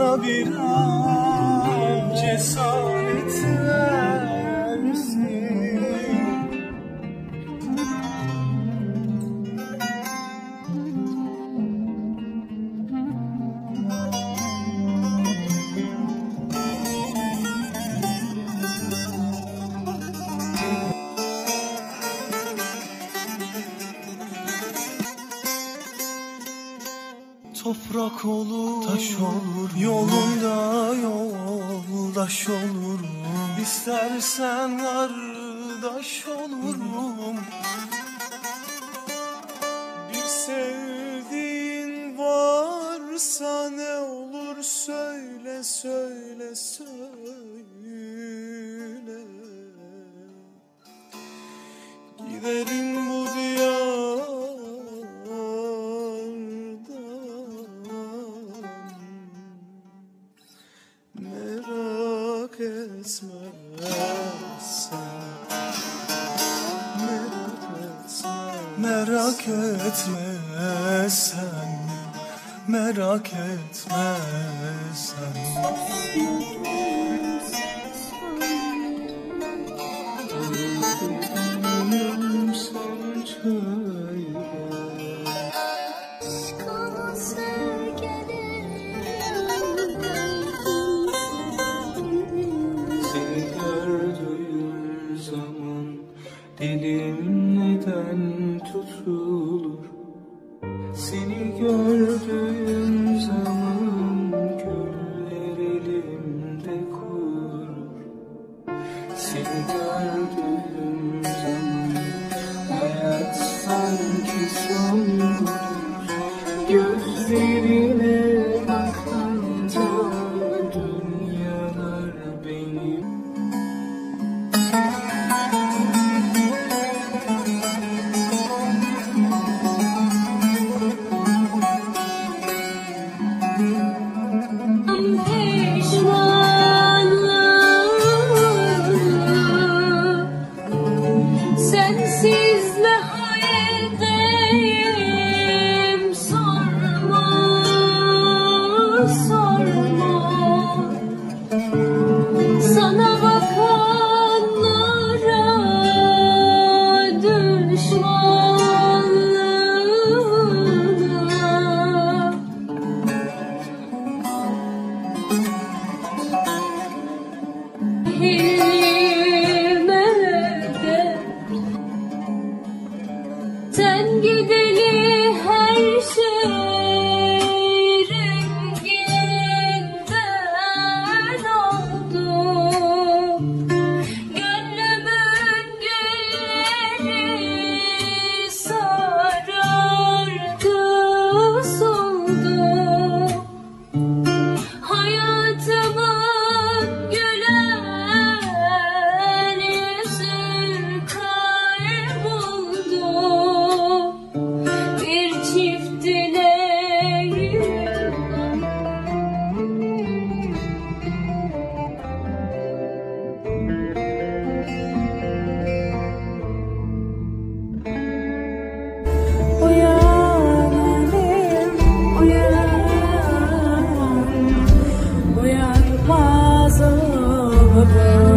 Bana bir an cesaret versin Toprak olur, taş olur, yolunda yoldaş olurum. İstersen kardeş olurum. Bir sevdiğin varsa ne olur söyle söyle söyle. Giderim Merak etme sen Merak etme Merak etme sen gör sensizle Brooklyn.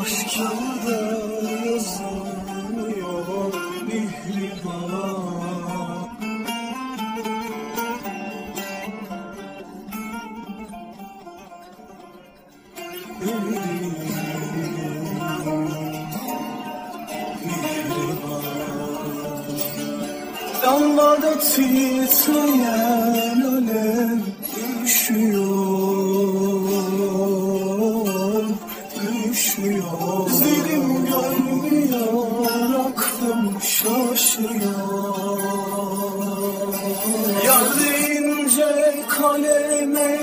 Aşk yolda yazılmıyor mihriban Damlada titreyen alev düşüyor, Hallelujah.